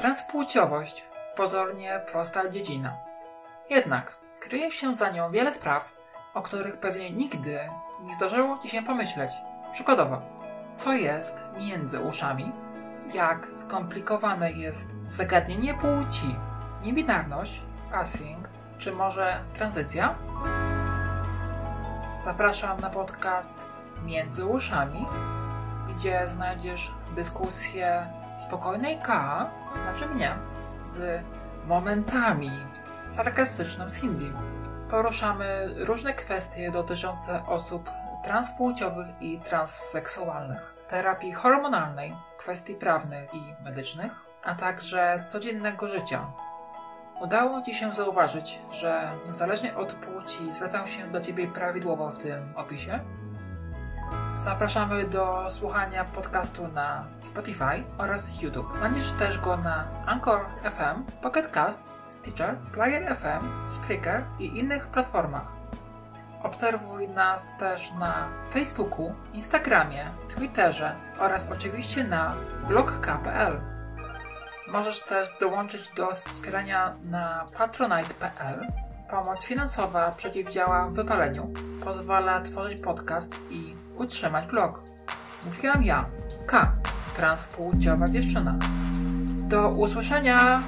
Transpłciowość pozornie prosta dziedzina. Jednak kryje się za nią wiele spraw, o których pewnie nigdy nie zdarzyło Ci się pomyśleć. Przykładowo, co jest między uszami? Jak skomplikowane jest zagadnienie płci? Niebinarność, passing, czy może tranzycja? Zapraszam na podcast Między Uszami, gdzie znajdziesz dyskusję spokojnej K, znaczy mnie, z momentami sarkastycznym z hindi. Poruszamy różne kwestie dotyczące osób transpłciowych i transseksualnych, terapii hormonalnej, kwestii prawnych i medycznych, a także codziennego życia. Udało Ci się zauważyć, że niezależnie od płci zwracam się do Ciebie prawidłowo w tym opisie? Zapraszamy do słuchania podcastu na Spotify oraz YouTube. Znajdziesz też go na Anchor FM, Pocket Cast, Stitcher, Player FM, Spreaker i innych platformach. Obserwuj nas też na Facebooku, Instagramie, Twitterze oraz oczywiście na blogk.pl. Możesz też dołączyć do wspierania na patronite.pl. Pomoc finansowa przeciwdziała wypaleniu, pozwala tworzyć podcast i utrzymać blok. Mówiłam ja, K, transpłciowa dziewczyna. Do usłyszenia!